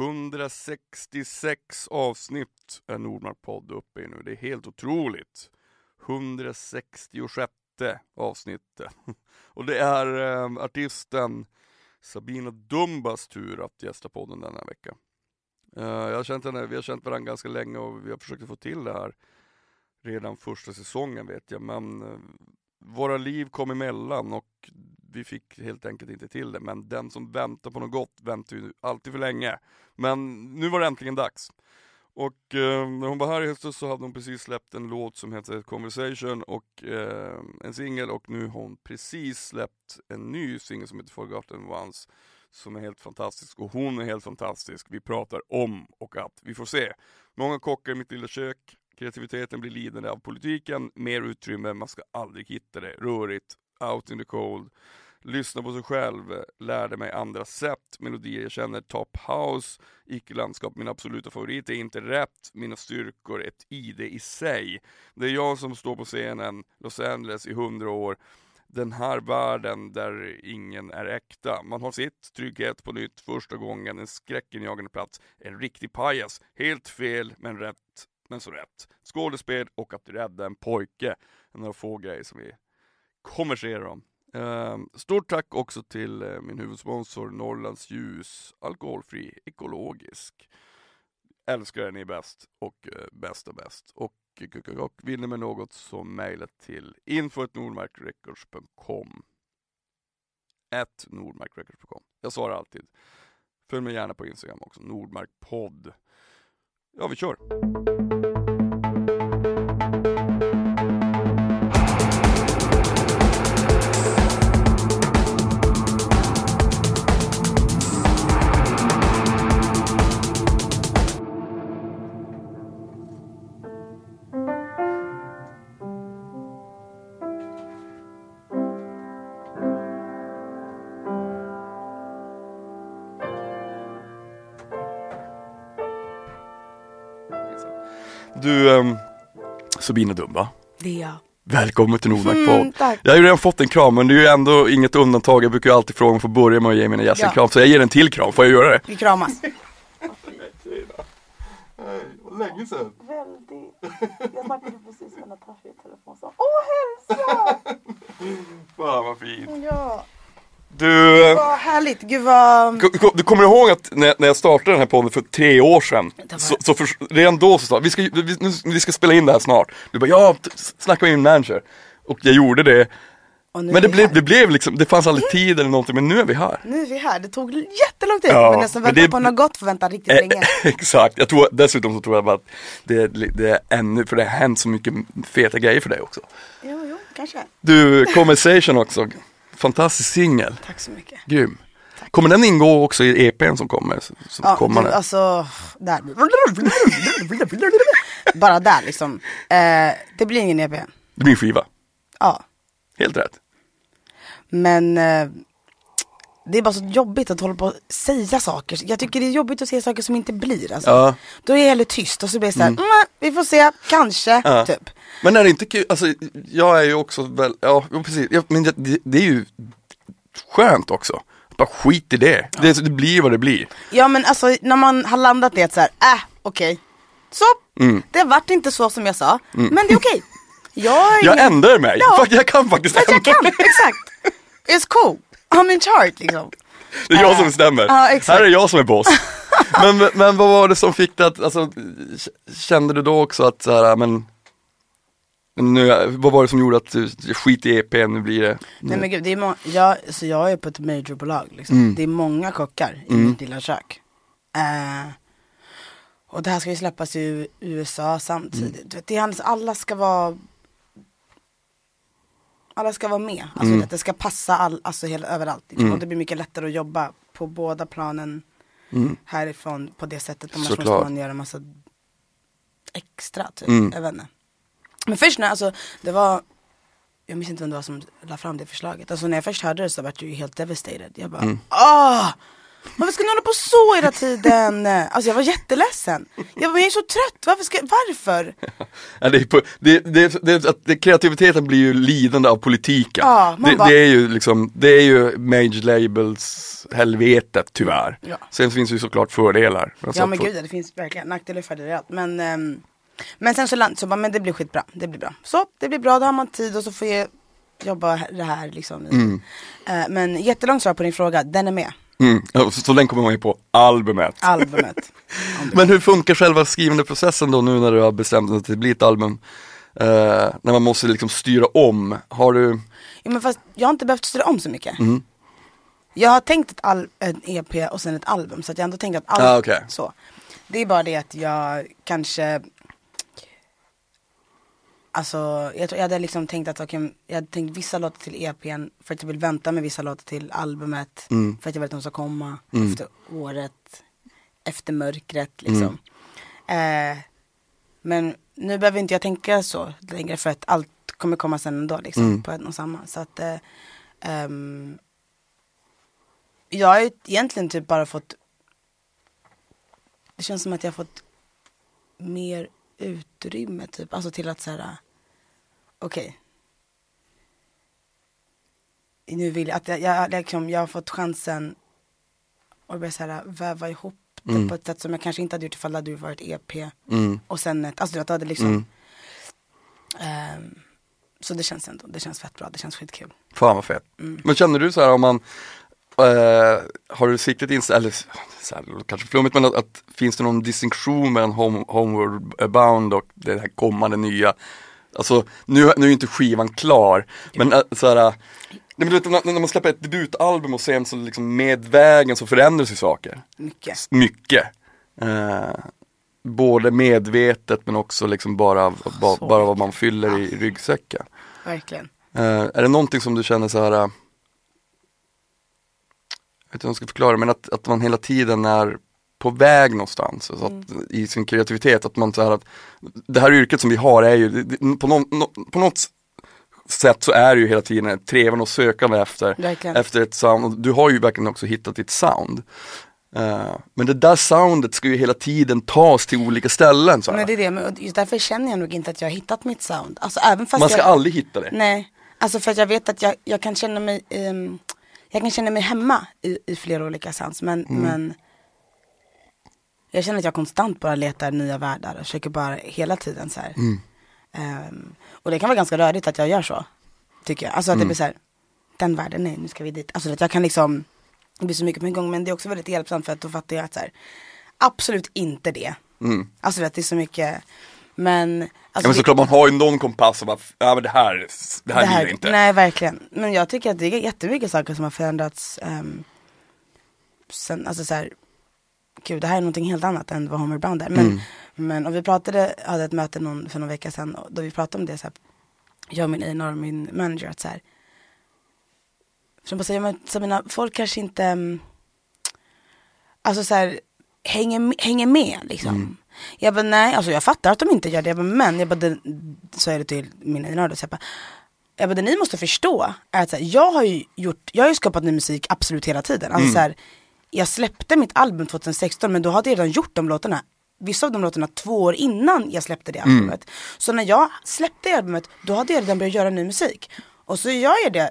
166 avsnitt är Nordmark-podd uppe i nu. Det är helt otroligt. 166 avsnittet. Och det är eh, artisten Sabina Dumbas tur att gästa podden denna vecka. Eh, jag har känt henne, vi har känt varandra ganska länge och vi har försökt få till det här redan första säsongen vet jag, men eh, våra liv kom emellan och vi fick helt enkelt inte till det. Men den som väntar på något gott väntar ju alltid för länge. Men nu var det äntligen dags. Och eh, när hon var här i höstas så hade hon precis släppt en låt som heter Conversation och eh, en singel och nu har hon precis släppt en ny singel som heter Forgotten Ones som är helt fantastisk och hon är helt fantastisk. Vi pratar om och att. Vi får se. Många kockar i mitt lilla kök. Kreativiteten blir lidande av politiken. Mer utrymme, man ska aldrig hitta det. Rörigt, out in the cold lyssna på sig själv, lärde mig andra sätt, melodier jag känner, top house, icke-landskap, min absoluta favorit är inte rätt, mina styrkor, ett ID i sig. Det är jag som står på scenen, Los Angeles i hundra år, den här världen där ingen är äkta. Man har sitt, trygghet på nytt, första gången, en skräckinjagande plats, en riktig pajas, helt fel men rätt, men så rätt. Skådespel och att rädda en pojke, några få grejer som vi konversera om. Ehm, stort tack också till eh, min huvudsponsor Norrlands Ljus, alkoholfri, ekologisk. Älskar er, ni är bäst och eh, bäst och bäst. Och, och, och vill ni med något så mejla till info.nordmarkrecords.com Ett nordmarkrecords.com Jag svarar alltid. Följ mig gärna på Instagram också, nordmarkpodd. Ja, vi kör! Sabina Dumba. Det är jag. Välkommen till Nordmark mm, tack. Jag har ju redan fått en kram men det är ju ändå inget undantag. Jag brukar ju alltid fråga om att få börja med att ge mina gäster ja. kram. Så jag ger en till kram, får jag göra det? Vi kramas. Var länge sedan. Väldigt. Jag snackade precis med Natasha i telefon och sa Åh hälsa! Fan vad fint. Ja. Du... Eh, vad härligt, gud vad... Du kommer ihåg att när, när jag startade den här podden för tre år sedan, var... så, så för, redan då så sa vi ska, vi, vi ska spela in det här snart. Du bara, ja, snacka med min manager. Och jag gjorde det. Men det blev, det blev liksom, det fanns aldrig mm. tid eller någonting, men nu är vi här. Nu är vi här, det tog jättelång tid, ja, men den som väntar på något gott får vänta riktigt eh, länge. Exakt, jag tror, dessutom så tror jag bara att det, det är ännu, för det har hänt så mycket feta grejer för dig också. Jo, jo, kanske. Du, Conversation också. Fantastisk singel. Tack så mycket. Grym. Tack. Kommer den ingå också i EPn som kommer? Som ja, kommer du, alltså, där. Bara där liksom. Eh, det blir ingen EP. Det blir en skiva? Ja. Helt rätt. Men eh, det är bara så jobbigt att hålla på och säga saker. Jag tycker det är jobbigt att säga saker som inte blir. Alltså. Ja. Då är jag hellre tyst och så blir det så här, mm. mm vi får se, kanske, ja. typ. Men är det inte kul, alltså jag är ju också väl, ja precis, ja, men det, det, är ju skönt också. Bara skit i det. Ja. det. Det blir vad det blir. Ja men alltså när man har landat i att så här, äh okej. Okay. Så, mm. det vart inte så som jag sa, mm. men det är okej. Okay. Jag, jag ändrar mig, ja. jag kan faktiskt ändra mig. Jag kan, exakt. It's cool. I'm in charge liksom. Det är jag som bestämmer. Uh, Här är jag som är boss. men, men vad var det som fick dig att, alltså, kände du då också att så här, men nu, vad var det som gjorde att du skit i EP, nu blir det nu. Nej men gud, det är må- jag, så jag är på ett majorbolag liksom. Mm. Det är många kockar i mm. mitt lilla kök. Uh, och det här ska ju släppas i USA samtidigt. Mm. Det är, alla ska vara alla ska vara med. Alltså mm. det ska passa all, alltså hela, överallt. Liksom. Mm. Och det blir mycket lättare att jobba på båda planen mm. härifrån på det sättet. Annars måste man göra massa extra typ. Mm. Jag vet inte. Men först när, alltså det var jag minns inte vem det var som la fram det förslaget. Alltså när jag först hörde det så var jag ju helt devastated. Jag bara, mm. åh! Varför ska ni hålla på så hela tiden? Alltså jag var jätteledsen. Jag, var, jag är så trött, varför? Ska, varför? Ja, det, är på, det, det, det, det, kreativiteten blir ju lidande av politiken. Ja, det, bara- det är ju liksom, det är ju major labels helvetet tyvärr. Ja. Sen finns det ju såklart fördelar. Alltså, Ja men gud, det finns verkligen nackdelar och fördelar allt. Men, ehm, men sen så, så bara, men det blir skitbra, det blir bra. Så, det blir bra, då har man tid och så får jag jobba det här liksom. i- Eh, men jättelångt svar på din fråga, den är med. Mm, så, den kommer man ju på albumet. Albumet. Men hur funkar själva skrivande processen då nu när du har bestämt att det blir ett album? Eh, när man måste liksom styra om, har du, Ja, men fast jag har inte behövt styra om så mycket. Mm. Jag har tänkt ett, al- en EP och sen ett album så att jag har ändå tänkt att allt Ah, okej. så. Det är bara det att jag kanske Alltså jag, jag hade liksom tänkt att okej, jag hade tänkt vissa låtar till EPn för att jag vill vänta med vissa låtar till albumet. Mm. För att jag vet att de ska komma efter året, efter mörkret liksom. Mm. Eh, men nu behöver inte jag tänka så längre för att allt kommer komma sen ändå liksom Mm. på en och samma. Så att eh, ehm, jag har ju egentligen typ bara fått Det känns som att jag har fått mer utrymme typ, alltså till att såhär Okej Nu vill jag, att jag, jag, liksom, jag har fått chansen att börja såhär väva ihop det Mm. på ett sätt som jag kanske inte hade gjort ifall det hade varit EP mm, och sen ett, alltså du vet, det hade liksom Mm. ehm, Så det känns ändå, det känns fett bra, det känns skitkul fan vad fett. Mm. Men känner du så här om man, eh, har du siktet in, eller så här, kanske flummigt men att, att finns det någon distinktion mellan home, Homeward Bound och det här kommande nya? Alltså nu, nu är inte skivan klar, men äh, så här, Nej, men du vet, när, man släpper ett debutalbum och sen så liksom med vägen så förändras ju saker. Mycket Mycket. Eh, både medvetet men också liksom bara, ba, bara vad man fyller i ryggsäcken. Verkligen Eh, är det någonting som du känner så här, eh, jag vet inte hur jag ska förklara men att, att man hela tiden är på väg någonstans alltså att, i sin kreativitet. Att man så här, att, det här yrket som vi har är ju, på, någon, nå- på något sätt så är det ju hela tiden trevande och sökande efter, Verkligen. efter ett sound. Och du har ju verkligen också hittat ditt sound. Eh, men det där soundet ska ju hela tiden tas till olika ställen. Så här. Men det är det, men just därför känner jag nog inte att jag har hittat mitt sound Alltså även fast Man ska jag, aldrig hitta det. Nej, alltså för att jag vet att jag, jag kan känna mig ehm, Jag kan känna mig hemma i, i flera olika sounds men, Mm. men Jag känner att jag konstant bara letar nya världar och försöker bara hela tiden så här. Mm. Ehm, och det kan vara ganska rörigt att jag gör så Tycker jag, alltså att Mm. det blir så här Den världen, nej nu ska vi dit Alltså att jag kan liksom Det blir så mycket på en gång men det är också väldigt hjälpsamt för att då fattar jag att så här, Absolut inte det Mm. Alltså att det är så mycket Men, alltså, Ja, men det- såklart man har ju någon kompass och bara, ja men det här, det här, gillar jag inte. Nej verkligen, men jag tycker att det är jättemycket saker som har förändrats um, sen, alltså så här, gud det här är någonting helt annat än vad Homer Brown är. Men, Mm. men och vi pratade, hade ett möte någon, för någon vecka sedan då vi pratade om det så här, jag min A&R och min manager att så här, som bara säger, men Sabina, folk kanske inte, um, alltså så här, hänger, hänger med liksom. Jag bara nej, alltså jag fattar att de inte gör det, jag bara, men jag bara, det, så är det till min A&R då, så jag bara, jag bara, det ni måste förstå är att här, jag har ju gjort, jag har ju skapat ny musik absolut hela tiden. Alltså, så här, jag släppte mitt album 2016 men då hade jag redan gjort de låtarna. Vissa av de låtarna två år innan jag släppte det albumet. Så när jag släppte albumet då hade jag redan börjat göra ny musik. Och så gör jag det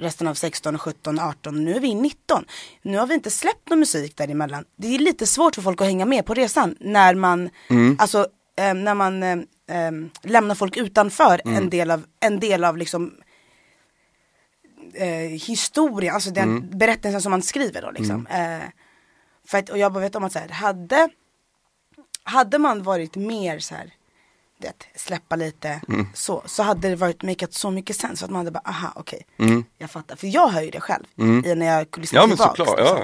resten av 16, 17, 18, nu är vi i 19. Nu har vi inte släppt någon musik däremellan. Det är lite svårt för folk att hänga med på resan när man, alltså eh, när man eh, eh, lämnar folk utanför en del av, en del av liksom eh, historien, alltså den berättelsen som man skriver då liksom. Eh, för att, och jag bara vet om att så här, hade, hade man varit mer så här, vet, släppa lite så, så hade det varit makat så mycket sens. För att man hade bara, aha okej, jag fattar. För jag hör ju det själv i, när jag lyssnar Ja, men tillbaks. såklart, liksom.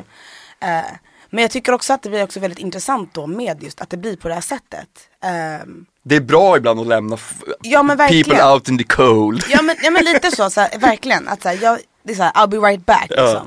ja. Eh, men jag tycker också att det blir också väldigt intressant då med just att det blir på det här sättet. Ehm, Det är bra ibland att lämna Ja, men verkligen. people out in the cold. Ja men, ja, men lite så, så här, verkligen. Att, så här, jag, det är så här, I'll be right back Ja.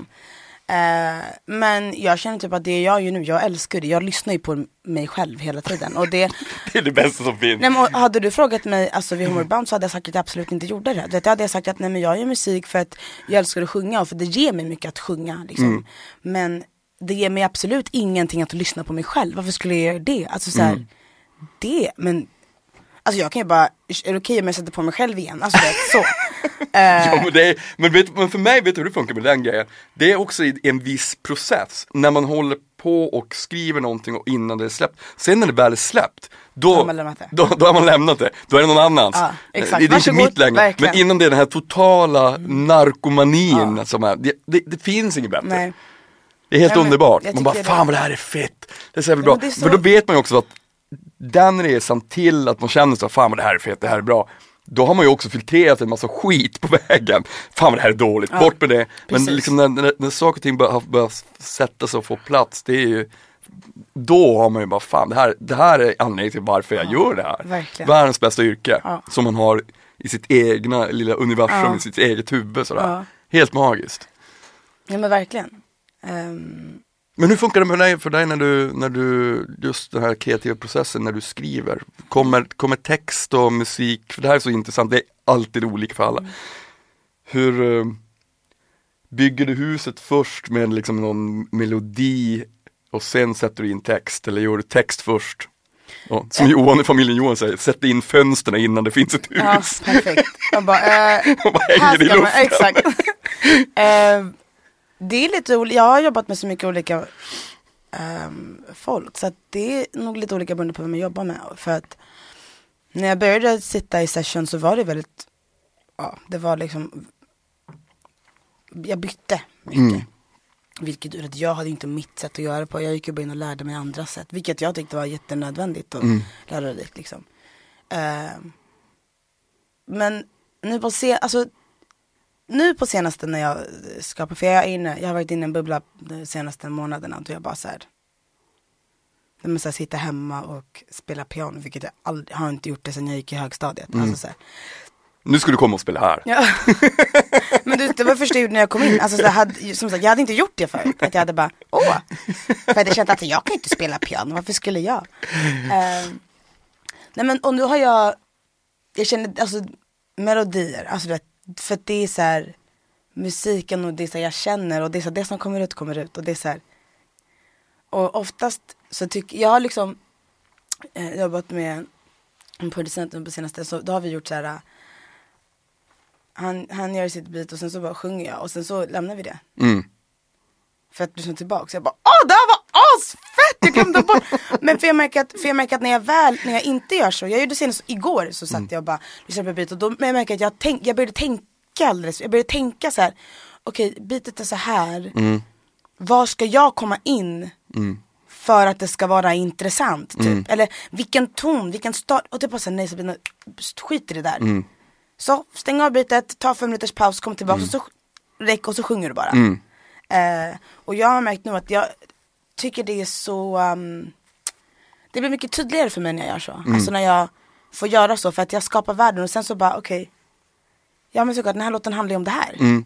Eh, men jag känner typ att det jag gör nu, jag älskar det. Jag lyssnar ju på mig själv hela tiden. Och det, Det är det bästa som finns. nej, men, och hade du frågat mig alltså, vid Homer Bound så hade jag sagt att jag absolut inte gjorde det. Vet, Då hade jag sagt att nej, men jag gör musik för att jag älskar att sjunga och för det ger mig mycket att sjunga. Liksom. Men det ger mig absolut ingenting att lyssna på mig själv. Varför skulle jag göra det? Alltså så här, mm. det, men Alltså jag kan ju bara, är det okej okay om jag sätter på mig själv igen? Alltså det, så. ja, men, är, men, vet, men för mig, vet du hur det funkar med den grejen? Det är också en viss process. När man håller på och skriver någonting och innan det är släppt. Sen när det väl är släppt, då, har man lämnat det. Då, då har man lämnat det. Då är det någon annans. Ja, exakt. Det är inte mitt längre. Verkligen. Men innan det är den här totala mm. narkomanin ja. som är, det, det, det finns inget bättre. Nej. Det är helt Nej, underbart. Man bara, fan vad det här är fett. Det är så jävla bra. Ja, så... För då vet man ju också att den resan till att man känner så, fan vad det här är fett, det här är bra. Då har man ju också filtrerat en massa skit på vägen. Fan vad det här är dåligt, ja, bort med det. Men liksom när, när, när saker och ting börjar, börjar sätta sig och få plats, det är ju då har man ju bara, fan det här, det här är anledningen till varför jag ja, gör det här. Verkligen. Världens bästa yrke ja. som man har i sitt egna lilla universum, i sitt eget huvud sådär. Helt magiskt. Ja men verkligen. Um, men hur funkar det med dig, för dig när du, när du, just den här kreativa processen när du skriver? Kommer, kommer text och musik, för det här är så intressant, det är alltid olika för alla. Mm. Hur uh, bygger du huset först med liksom någon melodi och sen sätter du in text eller gör du text först? Ja, som. Johan i familjen Johan säger, sätt in fönstren innan det finns ett hus. Ja, perfekt. Man bara, äh, bara hänger i luften. Man, exakt. uh, Det är lite olika, jag har jobbat med så mycket olika um, folk så att det är nog lite olika beroende på vem jag jobbar med. För att när jag började sitta i session så var det väldigt, ja det var liksom, jag bytte mycket. Mm. Vilket jag hade inte mitt sätt att göra på. Jag gick ju bara in och lärde mig andra sätt. Vilket jag tyckte var jättenödvändigt och mm. lärorikt liksom. Uh, men nu på se, alltså nu på senaste när jag skapar, för jag är inne, jag har varit inne i en bubbla de senaste månaderna då jag bara såhär, när man så här, sitter hemma och spela piano, vilket jag aldrig, har inte gjort det sedan jag gick i högstadiet. Mm. Alltså, så här. Nu ska du komma och spela här. Ja. Men du, det var första jag gjorde när jag kom in. Alltså, så hade, som sagt, jag hade inte gjort det förut. Att jag hade bara, åh. För jag kände att jag kan inte spela piano, varför skulle jag? Uh, nej men och nu har jag, jag känner, alltså melodier, alltså du vet, för det är så här, musiken och det är så här, jag känner och det är så här, det som kommer ut kommer ut och det är så här, och oftast så tycker jag har liksom eh, jobbat med en producent på senaste så då har vi gjort så här han, han gör sitt beat och sen så bara sjunger jag och sen så lämnar vi det. Mm. För att lyssna tillbaka. Så jag bara åh det här var asfett! Jag glömde bort. Men för jag, märker att, för jag märker att när jag väl, när jag inte gör så. Jag gjorde senast igår så satt mm. jag och bara lyssnade på beat och då men jag märker att jag, tänk, jag började tänka alldeles, jag började tänka så här. Okej okay, beatet är så här. Mm. Var ska jag komma in? Mm. För att det ska vara intressant typ. Mm. Eller vilken ton, vilken start. Och typ bara såhär nej Sabina, skit i det där. Mm. Så stäng av beatet, ta fem minuters paus, kom tillbaka och så räck och så sjunger du bara. Eh, och jag har märkt nu att jag tycker det är så, um, det blir mycket tydligare för mig när jag gör så. Mm. Alltså när jag får göra så för att jag skapar världen och sen så bara okej, okay, ja men såklart den här låten handlar ju om det här. Mm.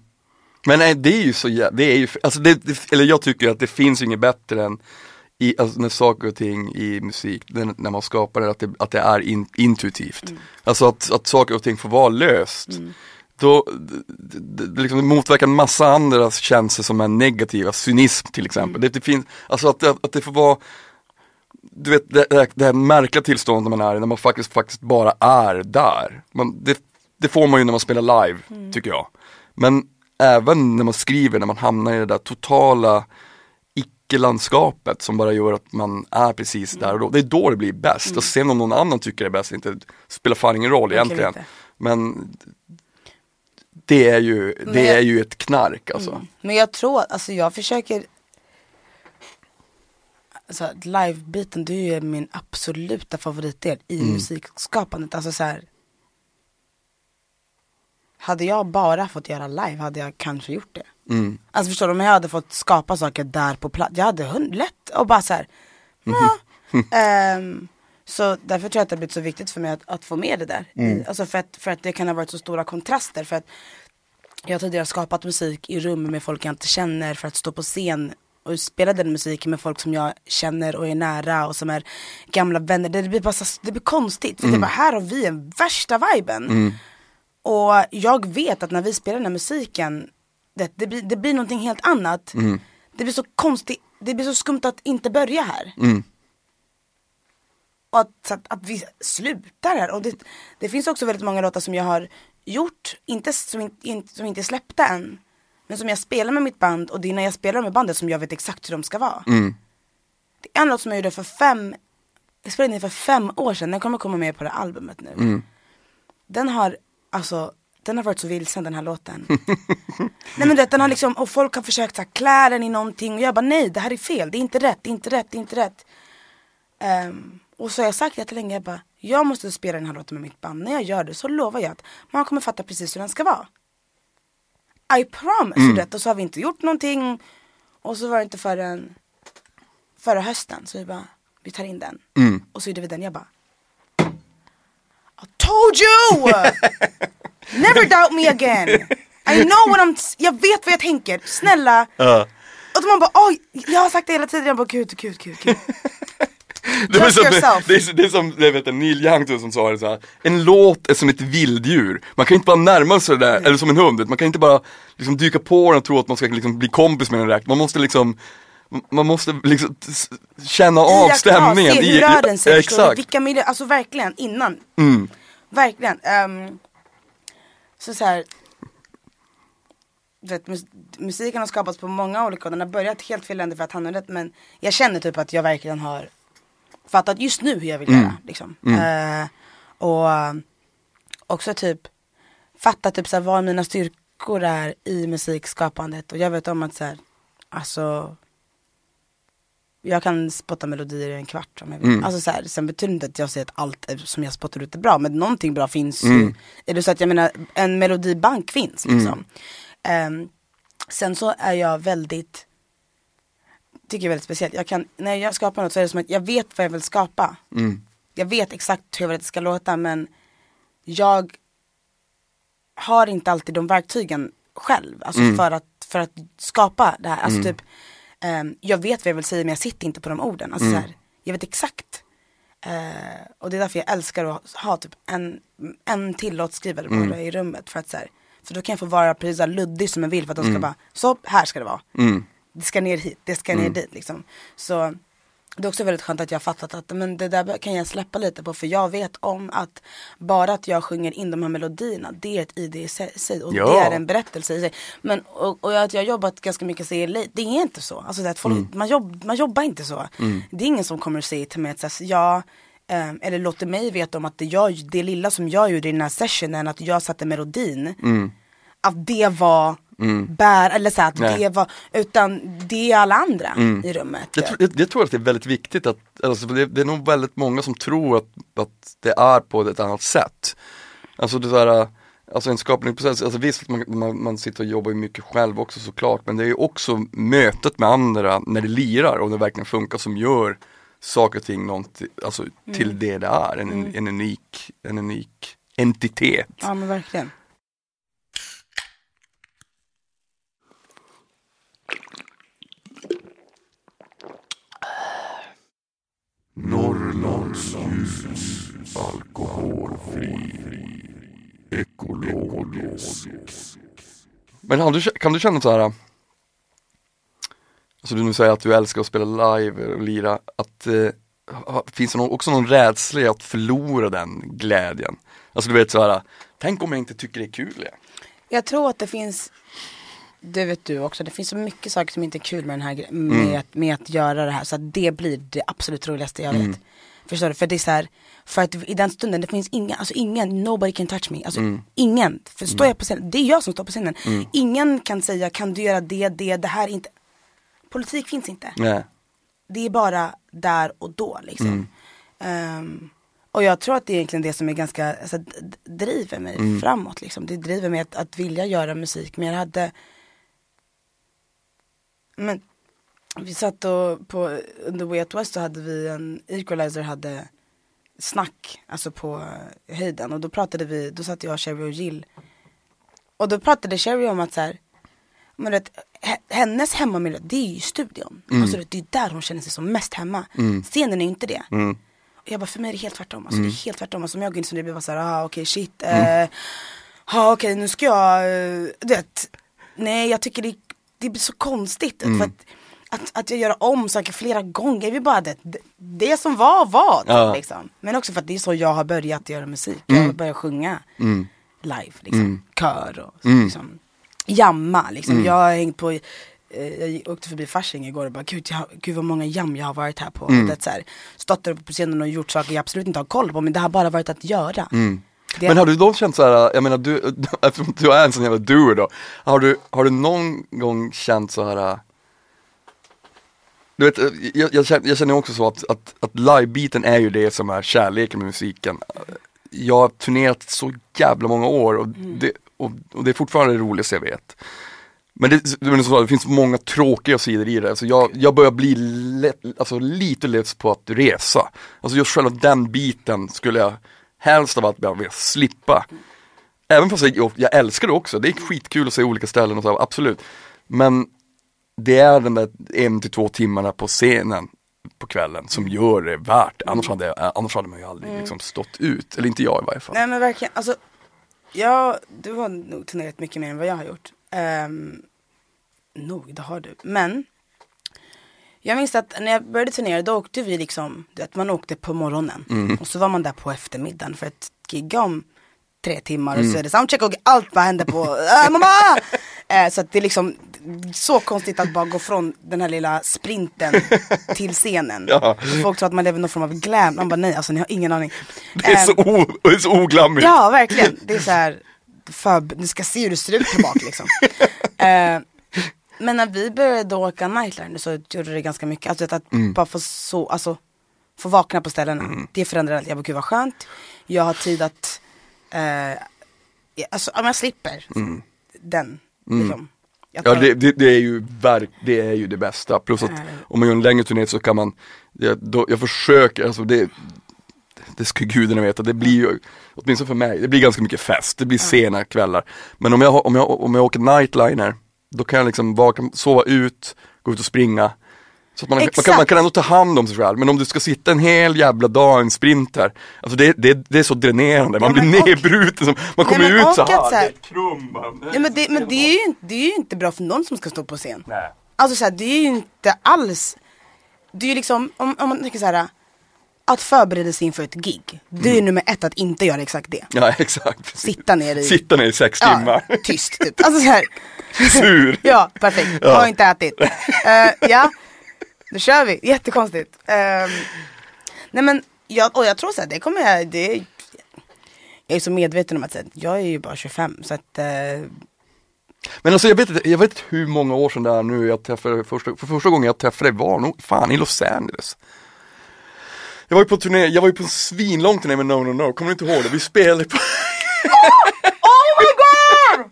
Men nej, det är ju så det är ju, alltså det, det, eller jag tycker att det finns inget bättre än i, alltså när saker och ting i musik, när man skapar det, att det, att det är in, intuitivt. Mm. Alltså att, att saker och ting får vara löst. Mm då, det, det, liksom, motverkar en massa andra känslor som är negativa, cynism till exempel. Mm. Det, det, finns, alltså att, att, att det får vara du vet det, det, det här märkliga tillståndet man är i när man faktiskt, faktiskt bara är där. Man, det, det får man ju när man spelar live, mm. tycker jag. Men även när man skriver, när man hamnar i det där totala icke-landskapet som bara gör att man är precis där och då. Det är då det blir bäst. Mm. Och sen om någon annan tycker det är bäst, inte, spelar fan ingen roll egentligen. Men det är ju, det jag, är ju ett knark alltså. Mm. Men jag tror, alltså jag försöker alltså, Live-biten, det är ju min absoluta favoritdel i mm. musikskapandet. Alltså så här, Hade jag bara fått göra live hade jag kanske gjort det. Mm. Alltså förstår du, om jag hade fått skapa saker där på plats, jag hade lätt och bara så här, mm. um, Så därför tror jag att det har blivit så viktigt för mig att, att få med det där. Mm. Alltså för att, för att det kan ha varit så stora kontraster. För att jag har tidigare skapat musik i rum med folk jag inte känner för att stå på scen och spela den musiken med folk som jag känner och är nära och som är gamla vänner. Det blir bara så, det blir konstigt. För mm. det bara, här har vi en värsta viben. Mm. Och jag vet att när vi spelar den här musiken, det, det, blir, det blir någonting helt annat. Mm. Det blir så konstigt det blir så skumt att inte börja här. Mm. Och att, att, att, vi slutar här. Och det, det finns också väldigt många låtar som jag har gjort, inte, som, in, som inte är släppta än. Men som jag spelar med mitt band och det är när jag spelar med bandet som jag vet exakt hur de ska vara. Mm. Det är en låt som jag gjorde för fem, jag spelade in för fem år sedan, den kommer komma med på det albumet nu. Mm. Den har, alltså, den har varit så vilsen den här låten. nej men det, den har liksom, och folk har försökt här, klä den i någonting och jag bara nej det här är fel, det är inte rätt, det är inte rätt, det är inte rätt. Um, och så har jag sagt jättelänge, jag bara, jag måste spela den här låten med mitt band. När jag gör det så lovar jag att man kommer fatta precis hur den ska vara. I promise mm. det. Och så har vi inte gjort någonting. Och så var det inte förrän förra hösten så vi bara, vi tar in den. Mm. Och så gjorde vi den, jag bara I told you! Never doubt me again. I know what I'm, jag vet vad jag tänker, snälla. Uh. Och man bara, oj, jag har sagt det hela tiden, jag bara gud, gud, gud, gud. Det, är som, det, är, det är som, jag vet, Neil Young som sa det så här. En låt är som ett vilddjur. Man kan inte bara närma sig det där, mm. eller som en hund. Man kan inte bara liksom, dyka på den och tro att man ska liksom, bli kompis med den direkt. Man måste liksom man måste liksom känna av stämningen. Se hur rör den sig, exakt. Vilka miljöer, alltså verkligen innan. Mm. Verkligen. Um, så så här, vet, musiken har skapats på många olika och den har börjat helt fel ände för att han har rätt men jag känner typ att jag verkligen har fattat just nu hur jag vill mm. göra. Liksom. Mm. Uh, och uh, också typ fatta typ såhär vad mina styrkor är i musikskapandet och jag vet om att såhär, alltså jag kan spotta melodier i en kvart om jag vill. Mm. Alltså så här, sen betyder det inte att jag säger att allt som jag spottar ut är bra, men någonting bra finns mm. ju. Är det så att jag menar, en melodibank finns liksom. Um, sen så är jag väldigt tycker jag är väldigt speciellt. Jag kan, när jag skapar något så är det som att jag vet vad jag vill skapa. Mm. Jag vet exakt hur jag vill att det ska låta men jag har inte alltid de verktygen själv. Alltså mm. för, att, för att skapa det här. Alltså mm. typ, um, jag vet vad jag vill säga men jag sitter inte på de orden. Alltså, mm. här, jag vet exakt. Uh, och det är därför jag älskar att ha typ en, en till låtskrivare mm. bara i rummet. För att så här, för då kan jag få vara precis så luddig som jag vill för att de ska mm. bara, så här ska det vara. Det ska ner hit, det ska ner mm. dit liksom. Så det är också väldigt skönt att jag har fattat att men det där kan jag släppa lite på för jag vet om att bara att jag sjunger in de här melodierna det är ett ID i sig och ja. det är en berättelse i sig. Men och, och att jag har jobbat ganska mycket i LA, det är inte så. Alltså att folk, mm. man, jobb, man jobbar inte så. Mm. Det är ingen som kommer att säga till mig att säga, ja Um, eller låter mig veta om att det, jag, det lilla som jag gjorde i den här sessionen, att jag satte melodin, mm. att det var mm. bär, eller så att Nej. det var, utan det är alla andra mm. i rummet. Jag, tror, jag, jag, tror att det är väldigt viktigt att, alltså det, det, är nog väldigt många som tror att, att det är på ett annat sätt. Alltså det där, alltså en skapningsprocess, alltså visst man, man, man sitter och jobbar mycket själv också såklart men det är också mötet med andra när det lirar och det verkligen funkar som gör saker och ting alltså, mm. till det det är, en, mm. en, unik, en unik entitet. Ja men verkligen. Norrlandsljus, alkoholfri, ekologisk. Men kan du känna så här Alltså du nu säger att du älskar att spela live och lira, att eh, finns det någon, också någon rädsla i att förlora den glädjen? Alltså du vet så här, tänk om jag inte tycker det är kul igen? Jag tror att det finns det vet du också, det finns så mycket saker som inte är kul med den här med, mm. med att göra det här så att det blir det absolut roligaste jag vet. Mm. Förstår du? För det är så här, för att i den stunden det finns ingen, alltså ingen, nobody can touch me. Alltså mm. ingen. För står jag på scenen, det är jag som står på scenen. Mm. Ingen kan säga, kan du göra det, det, det här är inte. Politik finns inte. Nej. Det är bara där och då liksom. Um, och jag tror att det är egentligen det som är ganska, alltså, driver mig mm. framåt liksom. Det driver mig att, att vilja göra musik. Men jag hade men vi satt och på, under Way Out West så hade vi en, Equalizer hade snack, alltså på höjden och då pratade vi, då satt jag, Sherry och Jill och då pratade Sherry om att så här, men vet, hennes hemmamiljö det är ju studion. Mm. Alltså det är där hon känner sig som mest hemma. Mm. Scenen är ju inte det. Mm. Och jag bara för mig är det helt tvärtom. Alltså, mm. Det är helt tvärtom. Alltså, om jag går in så blir det bara såhär, ah, okej okay, shit. Mm. Eh, ah, okej okay, nu ska jag, uh, du vet. Nej jag tycker det det blir så konstigt. Mm. För att, att, att jag gör om saker flera gånger. Vill bara det, det, som var var. Ja. liksom. Men också för att det är så jag har börjat göra musik. Jag har börjat sjunga live, liksom. kör och så, liksom. jamma. Liksom. Jag har hängt på, eh, jag åkte förbi Fasching igår och bara gud, jag, gud vad många jam jag har varit här på. Det, är så här, stått där uppe på scenen och gjort saker jag absolut inte har koll på men det har bara varit att göra. Det, Men har du då känt så här, jag menar du, eftersom du är en sån jävla duo då, har du, har du någon gång känt så här du vet, jag, jag, känner, jag känner också så att, att, att live-biten är ju det som är kärleken med musiken. Jag har turnerat så jävla många år och, det, och, och det är fortfarande det roligaste jag vet. Men det, men så, det finns många tråkiga sidor i det. Alltså jag, jag börjar bli lätt, alltså lite less på att resa. Alltså just själva den biten skulle jag helst av allt vilja slippa. Även fast jag, jag älskar det också, det är skitkul att se olika ställen och så, absolut. Men det är den där en till två timmarna på scenen på kvällen som gör det värt. Annars hade, jag- annars hade man ju aldrig liksom stått ut, eller inte jag i varje fall. Nej men verkligen, alltså jag, du har nog turnerat mycket mer än vad jag har gjort. Um, nog, det har du. Men jag minns att när jag började turnera då åkte vi liksom, vet man åkte på morgonen och så var man där på eftermiddagen för att gigga om tre timmar och så är det soundcheck och allt bara händer på, äh, mamma! Eh, så att det är liksom så konstigt att bara gå från den här lilla sprinten till scenen. Ja. Folk tror att man lever någon form av glam, man bara nej alltså ni har ingen aning. Det är, Ehm, så o, det är så oglammigt. Ja, verkligen. Det är så här, för, ni ska se hur det ser ut tillbaka liksom. eh, men när vi började åka Nightline så gjorde det ganska mycket, alltså att Mm. bara få så, alltså få vakna på ställena. Det förändrade allt, jag bara gud vad skönt. Jag har tid att, eh, alltså om jag slipper den, liksom. Jag Mm. Ja det, det, det är ju verk, det är ju det bästa. Plus att Äh. om man gör en längre turné så kan man, jag, då, jag försöker, alltså det, det ska gudarna veta, det blir ju, åtminstone för mig, det blir ganska mycket fest, det blir sena kvällar. Men om jag, om jag, om jag åker nightliner, då kan jag liksom vakna, sova ut, gå ut och springa. Så att man, man, kan, man kan ändå ta hand om sig själv, men om du ska sitta en hel jävla dag i en sprinter, alltså det, det, det är så dränerande, man Ja, blir och- nedbruten, som, man kommer men ut så att här, så här- krum. Ja, men det, men det, är ju, inte- det är ju inte bra för någon som ska stå på scen. Nej. Alltså så här, det är ju inte alls, det är ju liksom, om, om man tänker så här, att förbereda sig inför ett gig, det är ju nummer ett att inte göra exakt det. Ja exakt. Sitta ner i, Sitta ner i sex ja, timmar. tyst typ. Alltså så här, Sur. ja perfekt, Ja. har inte ätit. Eh, ja, då kör vi, jättekonstigt. Ehm, nej men, jag, och jag tror så här, det kommer jag, det, jag är så medveten om att här, jag är ju bara 25 så att eh, Men alltså jag vet, inte- jag vet inte hur många år sedan det är nu jag träffade första, för första gången jag träffade dig var nog fan i Los Angeles. Jag var ju på turné, jag var ju på en svinlång turné med No No No, kommer du inte ihåg det? Vi spelade på Oh my god!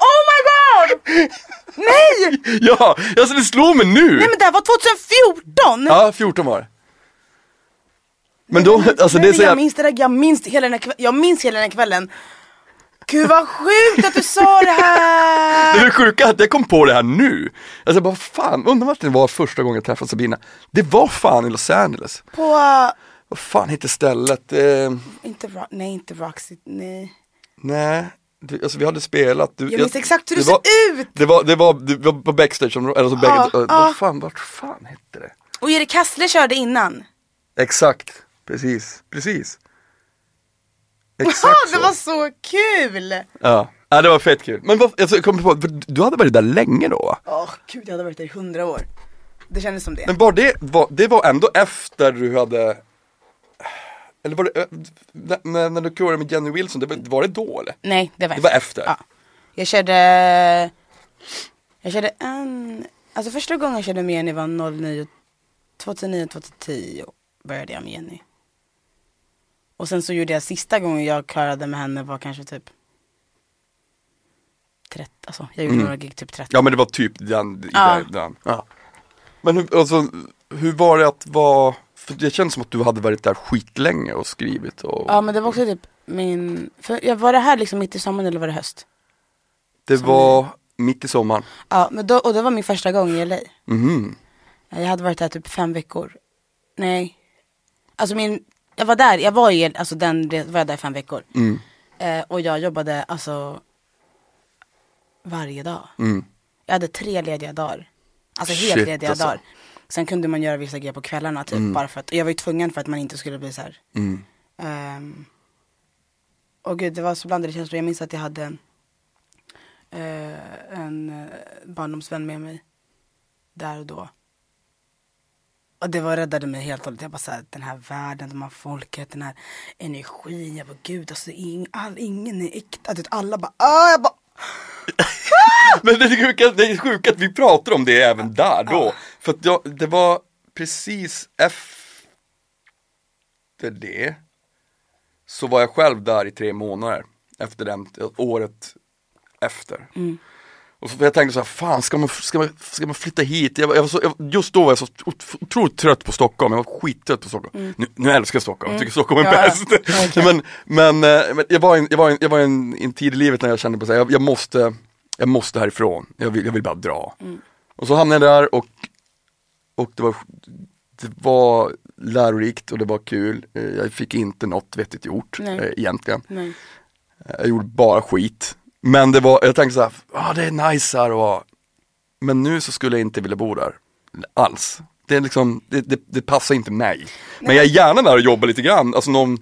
Oh my god! Nej! Ja, alltså det slår mig nu! Nej men det här var 2014! Ja, 14 var det. Men då, alltså det är så jag jag, minns det där, jag minns hela den här kvällen, jag minns hela den här kvällen Gud vad sjukt att du sa det det här! är sjuka att jag kom på det här nu. Alltså bara fan, undrar vart det var första gången jag träffade Sabina. Det var fan i Los Angeles. På, uh, Vad fan heter stället? Eh, inte nej inte Roxy, nej nej, det, alltså vi hade spelat. Du, Jag minns exakt hur du ser ut! Det var, det var, det var på backstage, eller så Ja, backstage, ja. vad fan, vart fan hette det? Och Erik Hassle körde innan Exakt, precis, precis. Ah, Exakt Det så. var så kul! Ja. ja, det var fett kul. Men vad, alltså, jag kom på, du hade varit där länge då va? Åh gud jag hade varit där i hundra år Det kändes som det Men var det, var, det var ändå efter du hade eller var det, när, när du körde med Jenny Wilson, det var, var det då eller? Nej det var Det var efter? Ja. Jag körde Jag körde en Alltså första gången jag körde med Jenny var 09 2009, 2010 började jag med Jenny Och sen så gjorde jag sista gången jag körade med henne var kanske typ 30, alltså jag gjorde några gig typ 30 Ja men det var typ den, Ja. den. Ja. Men hur, alltså, hur var det att vara, för det känns som att du hade varit där skitlänge och skrivit och Ja men det var också typ min, för, ja, var det här liksom mitt i sommaren eller var det höst? det var mitt i sommaren. Ja men då, och det var min första gång i LA Mhm. Jag hade varit där typ fem veckor. Nej. Alltså min, jag var där, jag var i, alltså den, det var jag där i fem veckor. Mm. Eh, och jag jobbade alltså varje dag. Mm. Jag hade tre lediga dagar. Alltså helt Shit, lediga alltså. dagar. Sen kunde man göra vissa grejer på kvällarna typ, mm. bara för att, jag var ju tvungen för att man inte skulle bli så här. Mm. Um, och gud, det var så blandade känslor. Jag minns att jag hade uh, en uh, barndomsvän med mig där och då. Och det var räddade mig helt och hållet. Jag bara såhär, den här världen, de här folket, den här energin. Jag bara gud, alltså ing, all, ingen är äkta. Alla bara, ah, jag bara Men det är, sjuka, det är sjukt att vi pratar om det även där då. För att jag, det var precis efter det så var jag själv där i tre månader. Efter den, året efter. Mm. Och så, jag tänkte så här, fan ska man, ska man, ska man flytta hit? Jag, jag var så, jag, just då var jag så otroligt trött på Stockholm, jag var skittrött på Stockholm. Mm. Nu, nu älskar jag Stockholm, jag tycker Stockholm är ja, bäst. Okay. men men, eh, men jag var, en, jag var, en, jag var en, en tid i livet när jag kände på så här, jag, jag, måste, jag måste härifrån, jag vill, jag vill bara dra. Mm. Och så hamnade jag där och, och det var, det var lärorikt och det var kul. Eh, jag fick inte något vettigt gjort Nej. Eh, egentligen. Nej. Jag gjorde bara skit. Men det var, jag tänkte så här, ah, det är nice här och Men nu så skulle jag inte vilja bo där alls. Det är liksom, det, det, det passar inte mig. Nej. Men jag är gärna där och jobbar lite grann, alltså någon,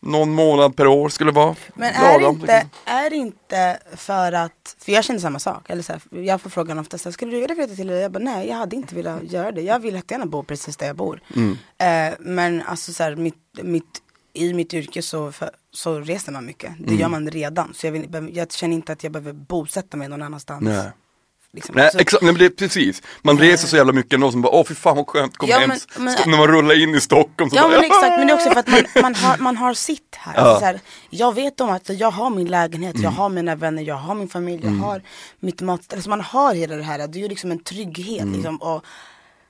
någon månad per år skulle vara Men är det inte, är det inte för att, för jag känner samma sak, eller så här, jag får frågan ofta så här, skulle du vilja flytta till Jag bara nej, jag hade inte velat göra det. Jag vill jättegärna bo precis där jag bor. Mm. Eh, men alltså så här, mitt, mitt i mitt yrke så, för, så reser man mycket. Det mm. gör man redan. Så jag, vill, jag känner inte att jag behöver bosätta mig någon annanstans. Nej. Liksom. Nej, exakt, nej, men det är precis. Man reser så jävla mycket ändå som bara, åh fy fan vad skönt komma ja, hem. Men, men, när man rullar in i Stockholm så Ja bara, men exakt, men det är också för att man, man, har, man har sitt här. Ja. Alltså, så här jag vet om att jag har min lägenhet, mm. jag har mina vänner, jag har min familj, mm. jag har mitt matställe. Alltså man har hela det här, det är ju liksom en trygghet mm. liksom. Och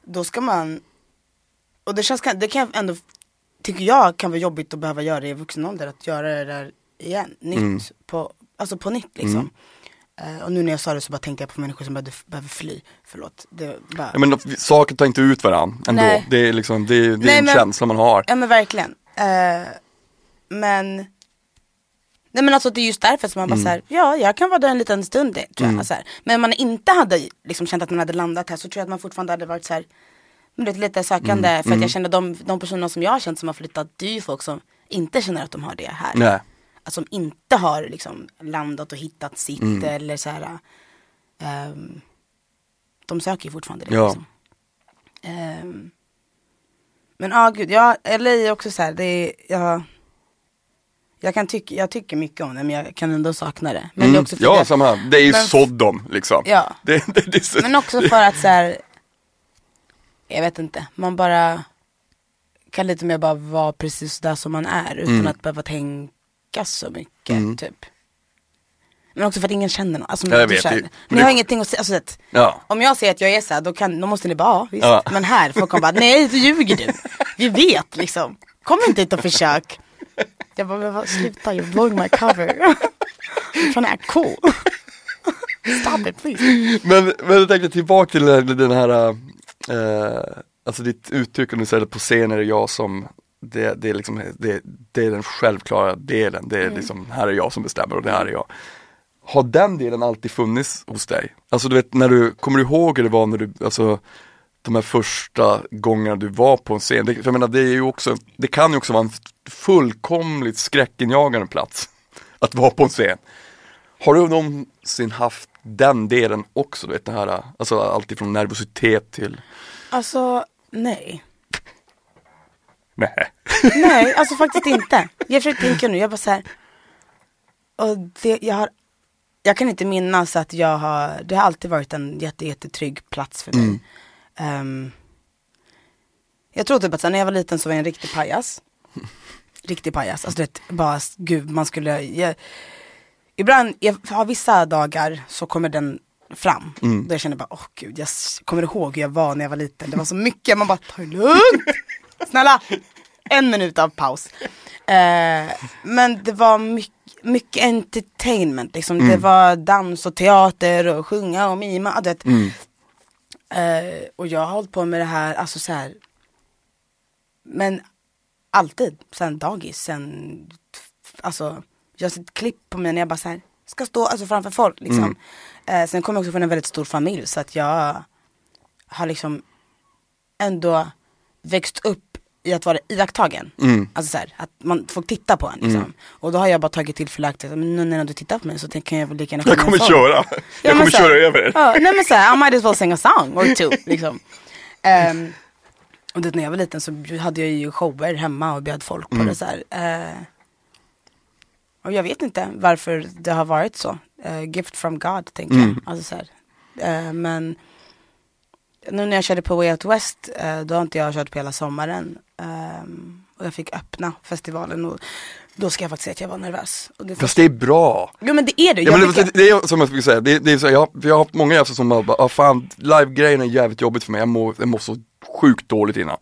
då ska man, och det känns, det kan jag ändå tycker jag kan vara jobbigt att behöva göra det i vuxen ålder, att göra det där igen, nytt, mm. på, alltså på nytt liksom. Mm. Uh, och nu när jag sa det så bara tänkte jag på människor som behöver, behöver fly, förlåt. Det bara... ja, men saker tar inte ut varandra ändå, Nej. det är liksom, det, det Nej, är en men, känsla man har. Ja men verkligen. Uh, men Nej men alltså det är just därför som man bara mm. såhär, ja jag kan vara där en liten stund tror jag. Mm. Så här. Men om man inte hade liksom känt att man hade landat här så tror jag att man fortfarande hade varit så här, men lite sökande mm. för att jag mm. känner de, de personerna som jag har känt som har flyttat, det är ju folk som inte känner att de har det här. Nej. Alltså som inte har liksom landat och hittat sitt mm. eller så här. Um, de söker ju fortfarande det. Ja. Liksom. Um, men ja, ah, gud, ja, LA är också så här, det är, ja, jag, kan tycka, jag tycker mycket om det men jag kan ändå sakna det. Men mm. det är också ja, det, samma. Det är ju men, Sodom liksom. Ja. Det, det, det, men också för att så här, jag vet inte, man bara kan lite mer bara vara precis där som man är utan mm. att behöva tänka så mycket mm. typ. Men också för att ingen känner någon. Alltså, jag vet, känner. Ni har ingenting att säga. Alltså, att, ja. Om jag säger att jag är så här, då, kan, då måste ni bara, ja, visst. Ja. Men här, folk kommer bara, nej du ljuger du. Vi vet liksom. Kom inte hit och försök. Jag bara, sluta, you're blowing my cover. I'm trying to act cool. Stop it please. Men, men jag tänkte tillbaka till den här eh, alltså ditt uttryck, om du säger det på scen är det jag som det, det, är liksom, det, det är den självklara delen, det är mm. liksom, här är jag som bestämmer och det här är jag. Har den delen alltid funnits hos dig? Alltså du vet, när du, kommer du ihåg hur det var när du, alltså de här första gångerna du var på en scen? Det, för jag menar, det är ju också, det kan ju också vara en fullkomligt skräckinjagande plats att vara på en scen. Har du någonsin haft den delen också, du vet det här, alltså allt ifrån nervositet till Alltså, nej. Nej. Nej, alltså faktiskt inte. Jag försöker tänka nu, jag bara såhär, och det, jag har, jag kan inte minnas att jag har, det har alltid varit en jätte, jättetrygg plats för mig. Mm. Um, jag tror typ att när jag var liten så var jag en riktig pajas. Riktig pajas, alltså du vet, bara gud man skulle, jag, ibland, jag har vissa dagar så kommer den fram. Mm. Då jag kände bara, åh gud, jag kommer ihåg hur jag var när jag var liten. Det var så mycket, man bara, ta det lugnt. Snälla, en minut av paus. Eh, men det var mycket, mycket entertainment, liksom. Mm. det var dans och teater och sjunga och mima. Det. Mm. Eh, och jag har hållit på med det här, alltså så här. Men alltid, sen dagis, sen, alltså jag har sett klipp på mig när jag bara så här, ska stå alltså, framför folk liksom. Mm. Eh, sen kommer jag också från en väldigt stor familj så att jag har liksom ändå växt upp i att vara iakttagen. Mm. Alltså så här, att man får titta på en liksom. Och då har jag bara tagit tillfället att nu när du tittar på mig så kan jag väl lika gärna Jag kommer köra, jag kommer så här- köra över er. Ja, nej men såhär, I might as well sing a song or two liksom. Ehm, och det, när jag var liten så hade jag ju shower hemma och bjöd folk på Mm. det så här. Eh, och jag vet inte varför det har varit så. Eh, gift from God tänker Mm. jag. Alltså så här. Eh, men nu när jag körde på Way Out West, eh, då har inte jag kört på hela sommaren. Ehm, och jag fick öppna festivalen och då ska jag faktiskt säga att jag var nervös. Och det Fast det är bra. Jo men det är det. Ja, Jag men det, det, är som jag skulle säga, det, det är så, jag, jag har haft många gäster som bara, ah, fan live-grejen är jävligt jobbigt för mig, jag mår, jag mår så sjukt dåligt innan.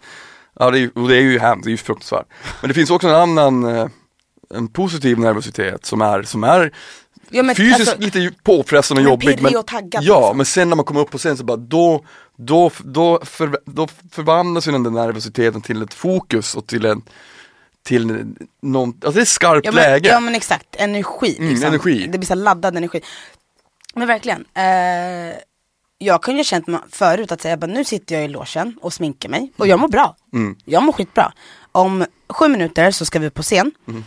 Ja det är, ju- och det är ju hemskt, det är ju fruktansvärt. Men det finns också en annan, en positiv nervositet som är, som är Ja, men fysiskt alltså- lite påfrestande och Men jobbig. pirrig och taggad, ja, liksom. men sen när man kommer upp på scen så bara då, då, då, för, då förvandlas ju den där nervositeten till ett fokus och till en till någon, alltså det är skarpt Ja men, läge. ja men exakt, energi. Mm, Liksom. energi. Det blir så laddad energi. Men verkligen. Eh, jag kunde ju ha känt förut att säga, bara, nu sitter jag i logen och sminkar mig och jag mår bra. Mm. Jag mår skitbra. Om sju minuter så ska vi på scen. Mm.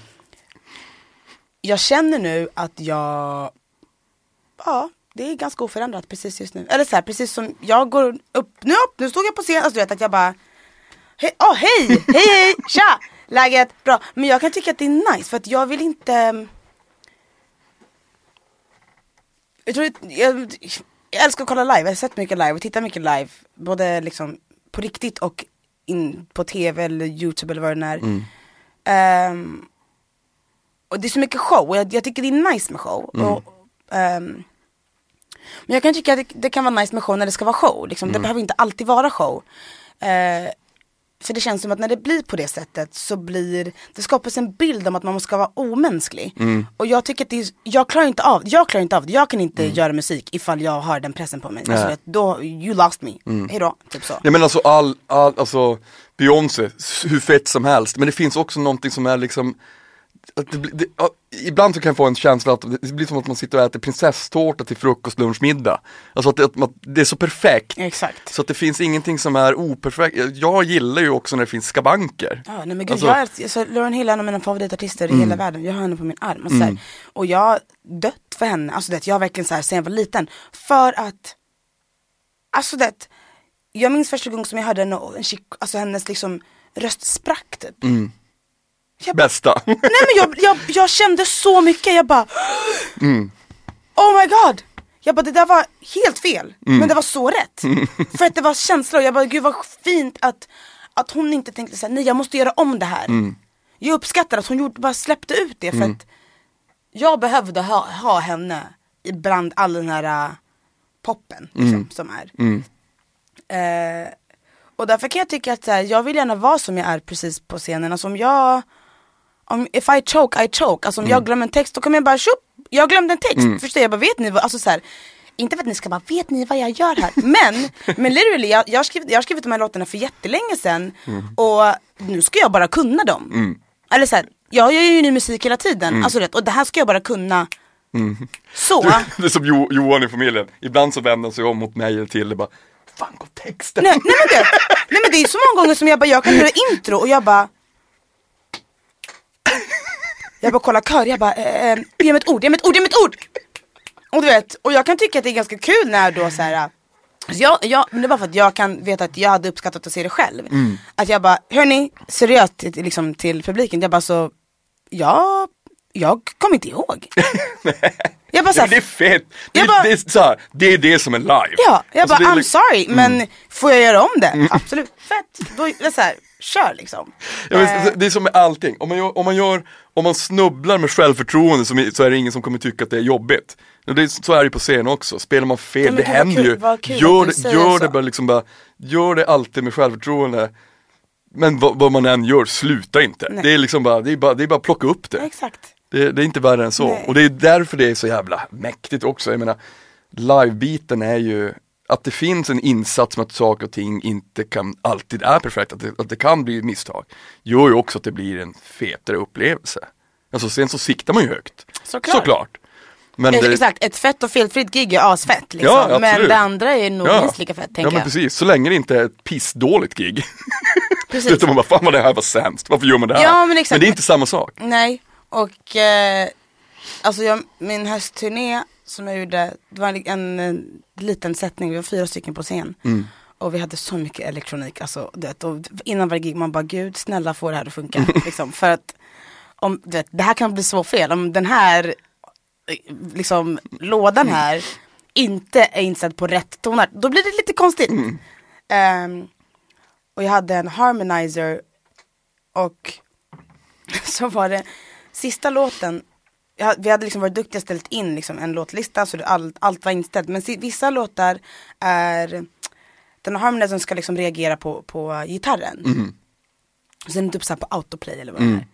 Jag känner nu att jag, ja det är ganska oförändrat precis just nu. Eller så här, precis som jag går upp, nu upp, nu stod jag på scen, alltså du vet att jag bara Hej, oh, hej, hej, hej, tja, läget, bra. Men jag kan tycka att det är nice för att jag vill inte Jag tror, jag, jag älskar att kolla live, jag har sett mycket live och tittar mycket live. Både liksom på riktigt och in på tv eller youtube eller vad det är. Ehm, och det är så mycket show och jag, jag tycker det är nice med show. Och, ehm, men jag kan tycka att det, det kan vara nice med show när det ska vara show. Liksom. Det behöver inte alltid vara show. Eh, för det känns som att när det blir på det sättet så blir det skapas en bild om att man ska vara omänsklig. Och jag tycker att det är, jag klarar inte av jag klarar inte av det. Jag kan inte göra musik ifall jag har den pressen på mig. Alltså, då, you lost me. Hejdå, typ så. Ja men alltså all, all alltså Beyoncé, hur fett som helst, men det finns också någonting som är liksom att det, det, ja, Ibland så kan jag få en känsla att det blir som att man sitter och äter prinsesstårta till frukost, lunch, middag. Alltså att det, att man- det är så perfekt. Exakt. Så att det finns ingenting som är operfekt. Jag- gillar ju också när det finns skavanker. Ja, nej men gud, Alltså- Mm. jag är, alltså, Lauren Hill är en av mina favoritartister i hela världen. Jag har henne på min arm. Och, så här, och jag har dött för henne, alltså det, jag verkligen så här, sen jag var liten. För att, alltså det, jag minns första gången som jag hörde henne, och en chick, alltså hennes liksom röst sprack typ. Mm. Bästa. nej men jag, jag, jag kände så mycket, jag bara, Mm. oh my god. Jag bara det där var helt fel, Mm. men det var så rätt. För att det var känsla och jag bara gud vad fint att, att hon inte tänkte såhär, nej jag måste göra om det här. Mm. Jag uppskattar att hon gjorde, bara släppte ut det för att jag behövde ha, ha henne ibland all den här äh, poppen liksom, Mm. som är. Eh, och därför kan jag tycka att så här, jag vill gärna vara som jag är precis på scenen. Alltså om jag, om, if I choke, I choke. Alltså om jag glömmer en text då kommer jag bara tjup, jag glömde en text. Förstår jag? bara vet ni vad, alltså så här, inte för att ni ska bara, vet ni vad jag gör här? Men, men literally, jag, jag, har skrivit, jag har skrivit de här låtarna för jättelänge sedan och nu ska jag bara kunna dem. Eller så här, jag gör ju ny musik hela tiden, alltså, rätt, och det här ska jag bara kunna. Så. Det är som jo, Johan i familjen, ibland så vänder han sig om mot mig eller till och bara Fan går texten? Nej, nej, men det, nej men det är så många gånger som jag bara, jag kan göra intro och jag bara Jag bara kollar kör, jag bara, eh, eh, ge mig ett ord, ge mig ett ord, ge mig ett ord! Och du vet, och jag kan tycka att det är ganska kul när då så här. Så jag, jag, men det var för att jag kan veta att jag hade uppskattat att se det själv. Att jag bara, hörni, seriöst till, liksom, till publiken, jag bara så, jag, jag kommer inte ihåg. jag bara Ja, så men det är här, fett! Det, Jag bara- det, är så här, det är det som är live. Ja, jag Alltså, bara I'm liksom- sorry men får jag göra om det? Absolut, fett. Då, det är så här, kör liksom. Ja, men, Eh, det- är som med allting, om man, gör, om man, gör, om man snubblar med självförtroende så, så är det ingen som kommer tycka att det är jobbigt. Det, är- så är det ju på scen också, spelar man fel, Ja, det händer kul- ju. kul Gör, det, gör det bara liksom bara, gör det alltid med självförtroende. Men vad, vad man än gör, sluta inte. Nej. Det är liksom bara, det är bara, det är bara att plocka upp det. Exakt. Det, det är inte värre än så. Nej. Och det är därför det är så jävla mäktigt också. Jag menar, livebiten är ju att det finns en insats med att saker och ting inte kan, alltid är perfekt, att det, att det kan bli misstag, gör ju också att det blir en fetare upplevelse. Alltså sen så siktar man ju högt. Såklart. Såklart. Men det, Exakt, ett fett och felfritt gig är asfett liksom. Ja, men det andra är nog Ja. minst lika fett ja tänker men jag. precis, så länge det inte är ett pissdåligt gig. Precis. Utan man bara, fan vad det här var sämst, varför gör man det här? Ja, men exakt. det är inte samma sak. Nej, och eh, alltså jag, min höstturné som jag gjorde, det var en, en, en liten sättning, vi var fyra stycken på scen. Mm. Och vi hade så mycket elektronik, alltså, vet, och innan varje gig man bara gud snälla få det här att funka. liksom, för att om, du vet, det här kan bli så fel, om den här liksom, lådan här inte är inställd på rätt toner, då blir det lite konstigt. Ehm, och jag hade en harmonizer och så var det sista låten, vi hade liksom varit duktiga och ställt in liksom en låtlista så det, all, allt var inställt. Men vissa låtar är, den harmonizern ska liksom reagera på, på gitarren. Och sen typ så här på autoplay eller vad det är.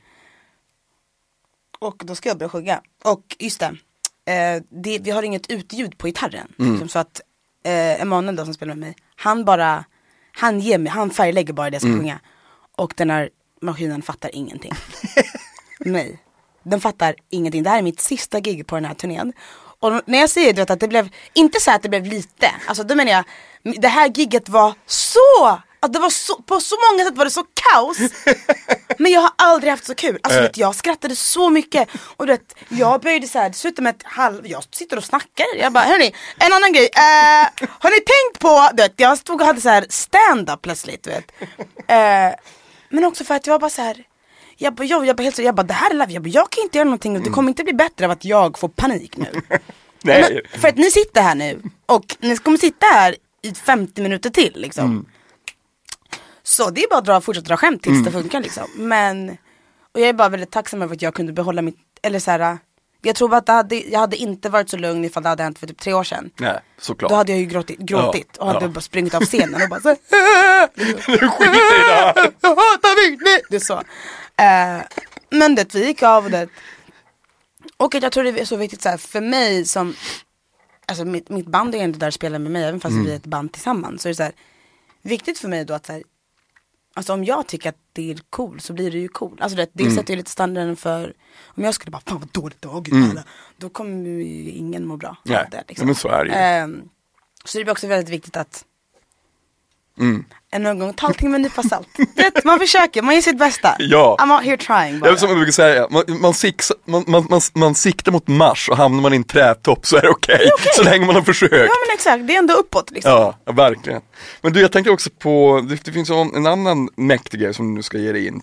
Och då ska jag börja sjunga. Och just det, eh, det vi har inget utljud på gitarren. Liksom, så att eh, Emanuel då som spelar med mig, han bara, han ger mig, han färglägger bara det jag ska sjunga. Och den här maskinen fattar ingenting. Nej, den fattar ingenting. Det här är mitt sista gig på den här turnén. Och när jag säger du vet, att det blev, inte så att det blev lite, alltså då menar jag, det här gigget var så, att det var så, på så många sätt var det så kaos. Men jag har aldrig haft så kul. Alltså vet, jag skrattade så mycket. Och du vet, jag böjde så här, med ett halv, jag sitter och snackar. Jag bara, hörni, en annan grej. Eh, har ni tänkt på, du vet, jag stod och hade så här stand-up plötsligt. Du vet. Eh, men också för att jag var bara så här. Jag bara, jag, jag bara, helt så, jag bara det här är live, jag, bara, jag kan inte göra någonting och det kommer inte bli bättre av att jag får panik nu. Nej. Men, för att ni sitter här nu och ni kommer sitta här i 50 minuter till liksom. Så det är bara att dra, fortsätta dra skämt tills det funkar liksom. Men, och jag är bara väldigt tacksam över att jag kunde behålla mitt, eller så här, jag tror att hade, jag hade inte varit så lugn ifall det hade hänt för typ tre år sedan. Nej, såklart. Då hade jag ju gråtit, gråtit Ja, och hade ja. bara sprungit av scenen och bara så Nu skiter i det här. jag hatar Whitney! Det är så. Eh, men det, vi gick av och det. Och att jag tror det är så viktigt så här, för mig som, alltså mitt, mitt band är inte där och spelar med mig, även fast vi är ett band tillsammans. Så är det så här, viktigt för mig då att så här, alltså om jag tycker att det är cool så blir det ju cool. Alltså det, det sätter ju lite standarden för, om jag skulle bara, fan vad dåligt var, gud, alla", då kommer ju ingen må bra. Nej, det, liksom. men så är det ju. Ehm, så det är också väldigt viktigt att Mm. en övergång, ta allting med en nypa salt. Vet, man försöker, man gör sitt bästa. Ja. I'm out here trying bara. är som jag brukar säga, man, man, six, man, man, man, man siktar mot Mars och hamnar man i en trätopp så är det okej. Så länge man har försökt. Ja men exakt, det är ändå uppåt liksom. Ja, ja, verkligen. Men du, jag tänker också på, det, det finns en, en annan mäktig grej som du ska ge dig in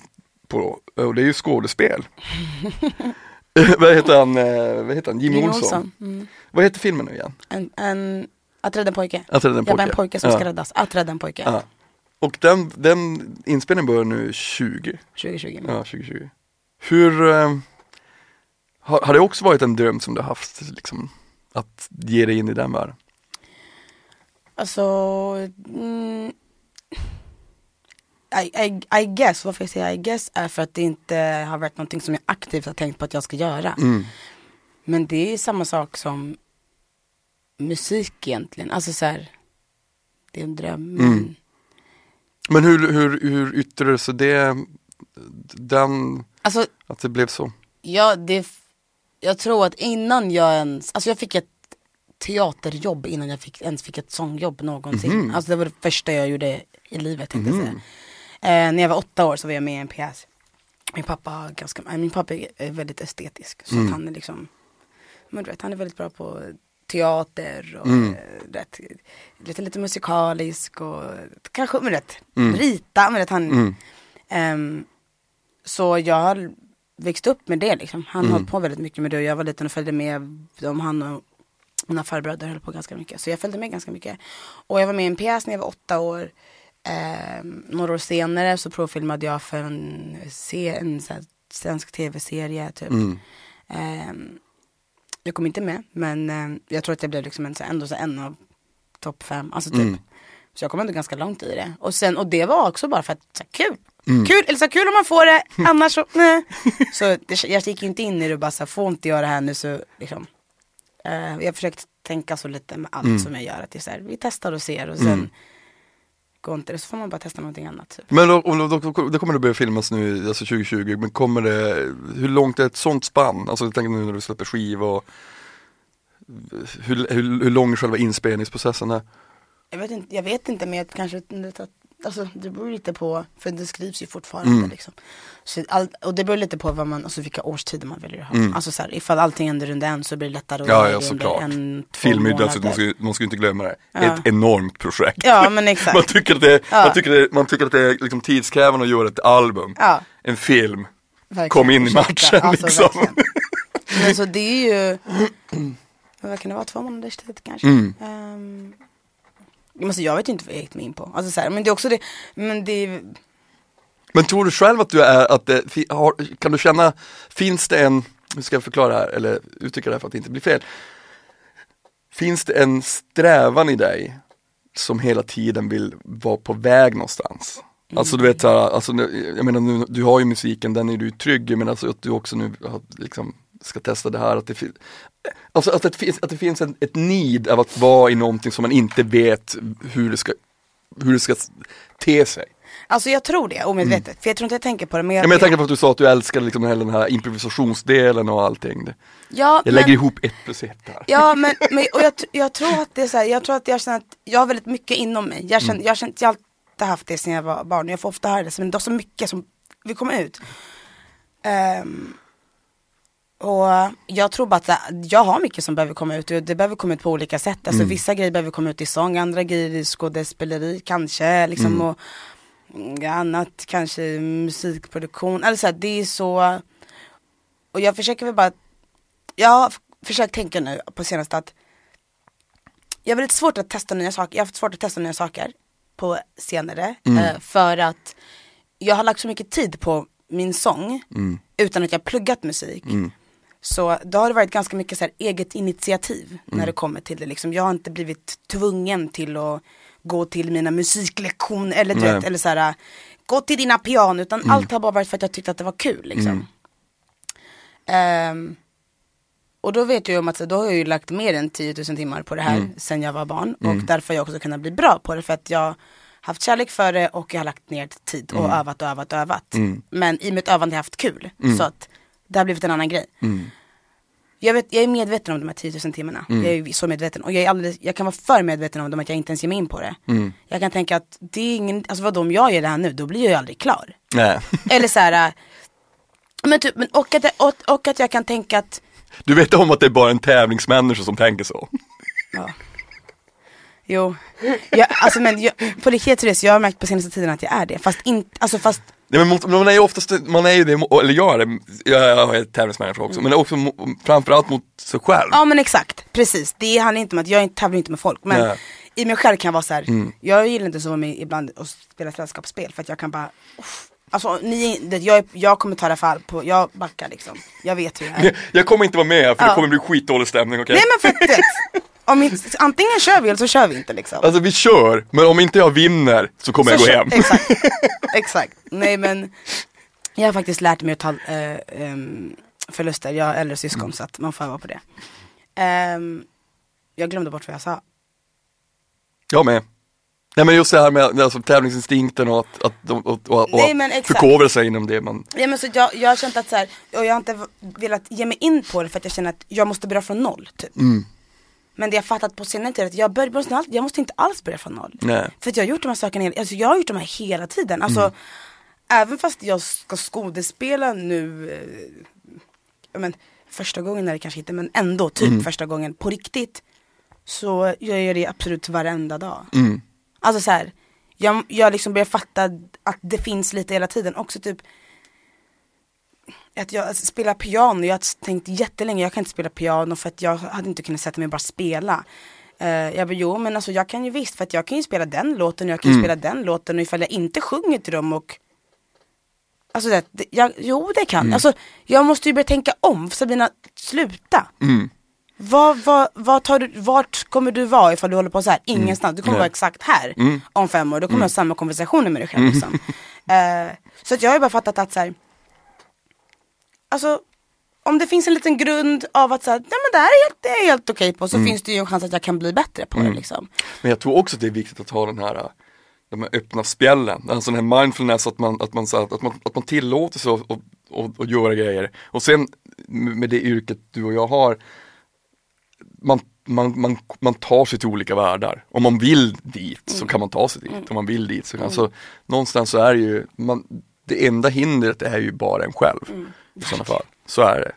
på, och det är ju skådespel. vad heter han, eh, vad heter han, Jimmy, Jimmy Olsson? Olsson. Mm. Vad heter filmen nu igen? En, en, att rädda en pojke. Att rädda en Jag bara pojke. en pojke som Ja. ska räddas. Att rädda en pojke. Ja. Och den, den inspelningen börjar nu 20, 2020. ja 2020. Hur, eh, har, har det också varit en dröm som du har haft, liksom, att ge dig in i den världen? Alltså, mm, I, I, I guess, varför jag säger I guess är för att det inte har varit någonting som jag aktivt har tänkt på att jag ska göra. Mm. Men det är samma sak som musik egentligen. Alltså så här, det är en dröm. Mm. Men hur, hur, hur yttrade sig det, den, Alltså att det blev så? Ja, det, jag tror att innan jag ens, alltså jag fick ett teaterjobb innan jag fick, ens fick ett sångjobb någonsin. Alltså det var det första jag gjorde i livet tänkte jag säga. Eh, när jag var åtta år så var jag med i en pjäs. Min pappa, har ganska, nej, min pappa är väldigt estetisk. Så att han är liksom, men du vet, han är väldigt bra på teater och eh, rätt, lite, lite musikalisk och kanske, men rätt, rita, men rätt, han, ehm, så jag har växt upp med det liksom. Han höll på väldigt mycket med det och jag var liten och följde med om han och mina farbröder höll på ganska mycket. Så jag följde med ganska mycket. Och jag var med i en pjäs när jag var åtta år. Ehm, några år senare så provfilmade jag för en, se, en svensk tv-serie typ. Ehm, jag kom inte med men ehm, jag tror att jag blev liksom en, så ändå så en av topp fem. Alltså typ. Så jag kom ändå ganska långt i det. Och, sen, och det var också bara för att, så här, kul. Kul, eller så här, kul om man får det, annars så, nej. Så det, jag gick inte in i det och bara så här, får inte jag det här nu så liksom. Eh, jag har försökt tänka så lite med allt som jag gör. Att det är så här, vi testar och ser och sen går inte det så får man bara testa någonting annat. Typ. Men då, då, det kommer det börja filmas nu, alltså 2020, men kommer det, hur långt är ett sånt spann? Alltså jag tänker nu när du släpper skiva och hur, hur, hur lång själva inspelningsprocessen är? Jag vet inte, jag vet inte men jag kanske Alltså det beror lite på, för det skrivs ju fortfarande mm. liksom. Så all, och det beror lite på vad man, alltså vilka årstider man väljer att ha. Mm. Alltså så här, ifall allting händer under en så blir det lättare att ja, ja, såklart. en, Film är dessutom, man ska, man ska inte glömma det, ja. ett enormt projekt. Ja men exakt. man tycker att det ja. man tycker det, man tycker att det är liksom tidskrävande att göra ett album, ja. en film, verkligen. kom in i matchen alltså, liksom. men så det är ju, vad kan det vara, två månaders tid kanske. Mm. Um, Alltså jag vet inte vad jag gick mig in på. Alltså så här, men det är också det, men det Men tror du själv att du är, att det, har, kan du känna, finns det en, hur ska jag förklara det här, eller uttrycka det här för att det inte blir fel. Finns det en strävan i dig som hela tiden vill vara på väg någonstans? Mm. Alltså du vet såhär, alltså, jag menar nu, du har ju musiken, den är du trygg i men alltså att du också nu liksom ska testa det här. Att det, alltså att det finns, att det finns en, ett need av att vara i någonting som man inte vet hur det ska, hur det ska te sig. Alltså jag tror det omedvetet, mm. för jag tror inte jag tänker på det. Men jag, ja, men jag tänker på att du sa att du älskar liksom den här improvisationsdelen och allting. Ja, jag lägger ihop ett plus ett här. Ja men, men och jag, jag tror att det är så här, jag tror att jag känner att jag har väldigt mycket inom mig. Jag, känner, mm. jag, känner, jag har alltid haft det sedan jag var barn, jag får ofta höra det, men det är så mycket som vill komma ut. Um, och jag tror bara att jag har mycket som behöver komma ut och det behöver komma ut på olika sätt. Alltså mm. vissa grejer behöver komma ut i sång, andra grejer i skådespeleri kanske liksom mm. och annat kanske musikproduktion. Alltså det är så och jag försöker väl bara, jag har försökt tänka nu på senaste att jag har väldigt svårt att testa nya saker, jag har haft svårt att testa nya saker på senare mm. eh, för att jag har lagt så mycket tid på min sång mm. utan att jag pluggat musik. Mm. Så då har det varit ganska mycket så här eget initiativ mm. när det kommer till det. Liksom. Jag har inte blivit tvungen till att gå till mina musiklektioner eller, vet, eller så här, gå till dina piano. Utan mm. allt har bara varit för att jag tyckte att det var kul. Liksom. Um, och då vet jag om att då har jag ju lagt mer än 10 000 timmar på det här mm. sen jag var barn. Och mm. därför har jag också kunnat bli bra på det. För att jag haft kärlek för det och jag har lagt ner tid och mm. övat och övat och övat. Mm. Men i mitt övande har jag haft kul. Så att det har blivit en annan grej. Mm. Jag, vet, jag är medveten om de här 10 000 timmarna. Mm. Jag är så medveten. Och jag, är alldeles, jag kan vara för medveten om dem att jag inte ens ger mig in på det. Mm. Jag kan tänka att det är ingen, alltså vadå om jag gör det här nu, då blir jag ju aldrig klar. Nej. Eller så här, äh, men typ, men, och, att, och, och att jag kan tänka att Du vet om att det är bara en tävlingsmänniska som tänker så? Ja. Jo, jag, alltså men jag, på riktigt Therese, jag har märkt på senaste tiden att jag är det. Fast inte, alltså fast Nej, men mot, man är ju oftast, man är ju det, eller jag är det, jag är tävlingsmänniska också, mm. men också framförallt mot sig själv. Ja men exakt, precis. Det handlar inte om att jag tävlar inte med folk, men Nej. i mig själv kan jag vara så här, mm. jag gillar inte så vara med ibland och spela sällskapsspel för att jag kan bara uff, Alltså ni, det, jag, jag kommer ta det fall på, jag backar liksom. Jag vet hur det är. Jag kommer inte vara med för ja. det kommer bli skitdålig stämning, okej? Okay? Nej men fettigt! Om vi, antingen kör vi eller så kör vi inte liksom. Alltså vi kör, men om inte jag vinner så kommer så jag gå kör, hem. Exakt, exakt. Nej men jag har faktiskt lärt mig att ta äh, ähm, förluster, jag har äldre syskon mm. så att man får öva på det. Ähm, jag glömde bort vad jag sa. Jag med. Nej men just det här med alltså, tävlingsinstinkten och att, att och, och, och Nej, förkovra sig inom det man Ja men så jag, jag har känt att så här, och jag har inte velat ge mig in på det för att jag känner att jag måste börja från noll typ. Mm. Men det jag fattat på senare tid är att jag, bör, jag måste inte alls börja från noll. Nej. För att jag har gjort de här sakerna, alltså jag har gjort de här hela tiden. Alltså, mm. Även fast jag ska skådespela nu, eh, men, första gången är det kanske inte, men ändå typ mm. första gången på riktigt. Så jag gör det absolut varenda dag. Mm. Alltså så här, jag, jag liksom börjar fatta att det finns lite hela tiden. Också typ att jag spelar piano, jag har tänkt jättelänge, jag kan inte spela piano för att jag hade inte kunnat sätta mig och bara spela. Uh, jag bara, jo men alltså jag kan ju visst, för att jag kan ju spela den låten och jag kan ju mm. spela den låten och ifall jag inte sjunger till dem och Alltså det, jag, jo det kan, mm. alltså jag måste ju börja tänka om, Sabina, sluta. Mm. Vad, vad, vad tar du, vart kommer du vara ifall du håller på så här? Mm. Ingenstans, du kommer vara exakt här mm. om fem år, du kommer mm. ha samma konversationer med dig själv liksom. uh, Så att jag har ju bara fattat att så här, alltså om det finns en liten grund av att säga, nej men det här är helt, det är helt okej på så mm. finns det ju en chans att jag kan bli bättre på mm. det liksom. Men jag tror också att det är viktigt att ha den här de här öppna spjällen, alltså den här mindfulness att man, att man, att man, att man tillåter sig att, att, att, göra grejer. Och sen med det yrket du och jag har, man, man, man, man tar sig till olika världar. Om man vill dit så kan man ta sig dit. Om man vill dit så kan, så någonstans så är det ju, man, det enda hindret är ju bara en själv. I sådana fall, så är det.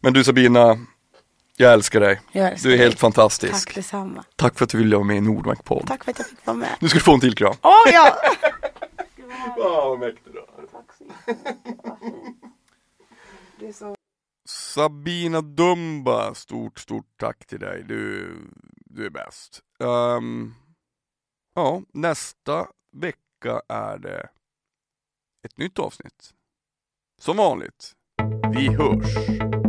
Men du Sabina, jag älskar dig. Jag älskar du är dig. helt fantastisk. Tack detsamma. Tack för att du ville vara med i Nordmark podd. Tack för att jag fick vara med. Nu ska du få en till kram. Åh ja! Wow, vad mäktig du är. Tack så. Sabina Dumba, stort, stort tack till dig. Du, du är bäst. Ehm, ja, nästa vecka är det ett nytt avsnitt. Som vanligt. Vi hörs.